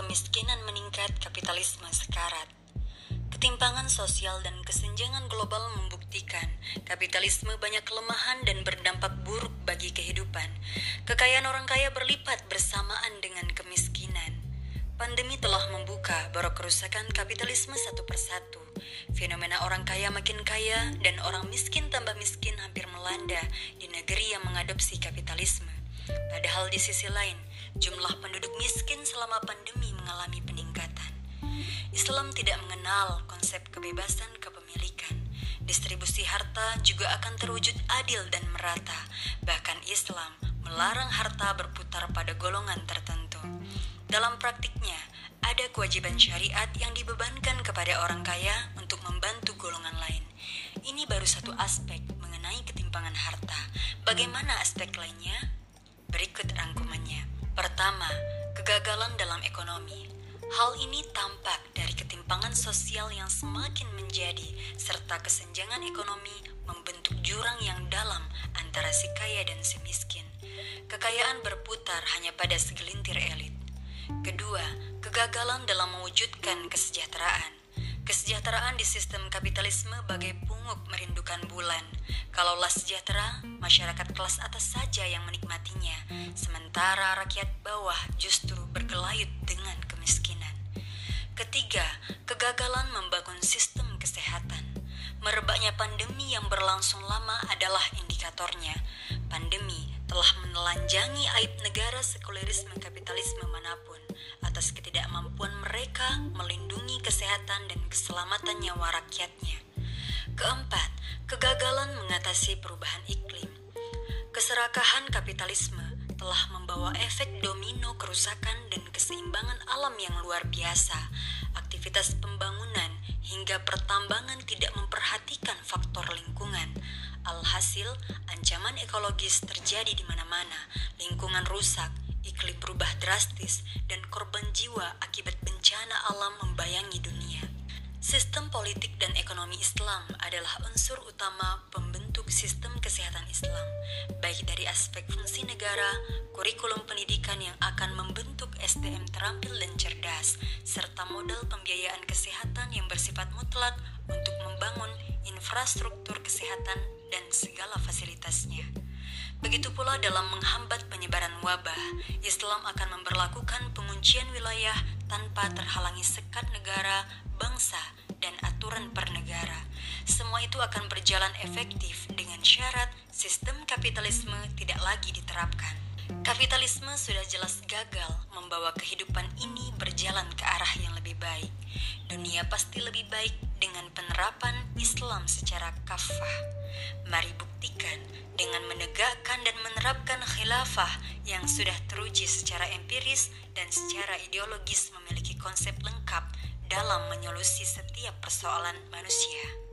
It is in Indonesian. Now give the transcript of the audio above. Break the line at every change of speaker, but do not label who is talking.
kemiskinan meningkat, kapitalisme sekarat. Ketimpangan sosial dan kesenjangan global membuktikan kapitalisme banyak kelemahan dan berdampak buruk bagi kehidupan. Kekayaan orang kaya berlipat bersamaan dengan kemiskinan. Pandemi telah membuka barok kerusakan kapitalisme satu persatu. Fenomena orang kaya makin kaya dan orang miskin tambah miskin hampir melanda di negeri yang mengadopsi kapitalisme. Padahal di sisi lain, jumlah penduduk miskin selama pandemi mengalami peningkatan. Islam tidak mengenal konsep kebebasan kepemilikan. Distribusi harta juga akan terwujud adil dan merata. Bahkan Islam melarang harta berputar pada golongan tertentu. Dalam praktiknya, ada kewajiban syariat yang dibebankan kepada orang kaya untuk membantu golongan lain. Ini baru satu aspek mengenai ketimpangan harta. Bagaimana aspek lainnya? Berikut rangkumannya. Pertama, kegagalan dalam ekonomi. Hal ini tampak dari ketimpangan sosial yang semakin menjadi serta kesenjangan ekonomi membentuk jurang yang dalam antara si kaya dan si miskin. Kekayaan berputar hanya pada segelintir elit. Kedua, kegagalan dalam mewujudkan kesejahteraan. Kesejahteraan di sistem kapitalisme bagai pungup merindukan bulan. Kalaulah sejahtera, masyarakat kelas atas saja yang menikmatinya, sementara rakyat bawah justru bergelayut dengan kemiskinan. Ketiga, kegagalan membangun sistem kesehatan. Merebaknya pandemi yang berlangsung lama adalah indikatornya. Pandemi telah menelanjangi aib negara sekulerisme kapitalisme mana pun atas ketidakmampuan mereka melindungi kesehatan dan keselamatan nyawa rakyatnya. Keempat, kegagalan mengatasi perubahan iklim. Keserakahan kapitalisme telah membawa efek domino kerusakan dan keseimbangan alam yang luar biasa. Aktivitas pembangunan hingga pertambangan tidak memperhatikan faktor lingkungan. Alhasil, ancaman ekologis terjadi di mana-mana. Lingkungan rusak, iklim berubah drastis, dan korban jiwa akibat bencana alam membayangi dunia. Sistem politik dan ekonomi Islam adalah unsur utama pembentuk sistem kesehatan Islam, baik dari aspek fungsi negara, kurikulum pendidikan yang akan membentuk SDM terampil dan cerdas, serta modal pembiayaan kesehatan yang bersifat mutlak untuk membangun infrastruktur kesehatan dan segala fasilitasnya. Begitu pula dalam menghambat penyebaran wabah, Islam akan memperlakukan penguncian wilayah tanpa terhalangi sekat negara, bangsa, dan aturan pernegara. Semua itu akan berjalan efektif dengan syarat sistem kapitalisme tidak lagi diterapkan. Kapitalisme sudah jelas gagal membawa kehidupan ini berjalan ke arah yang lebih baik. Dunia pasti lebih baik dengan penerapan Islam secara kafah. Mari buktikan dengan menegakkan dan menerapkan khilafah yang sudah teruji secara empiris dan secara ideologis memiliki konsep lengkap dalam menyolusi setiap persoalan manusia.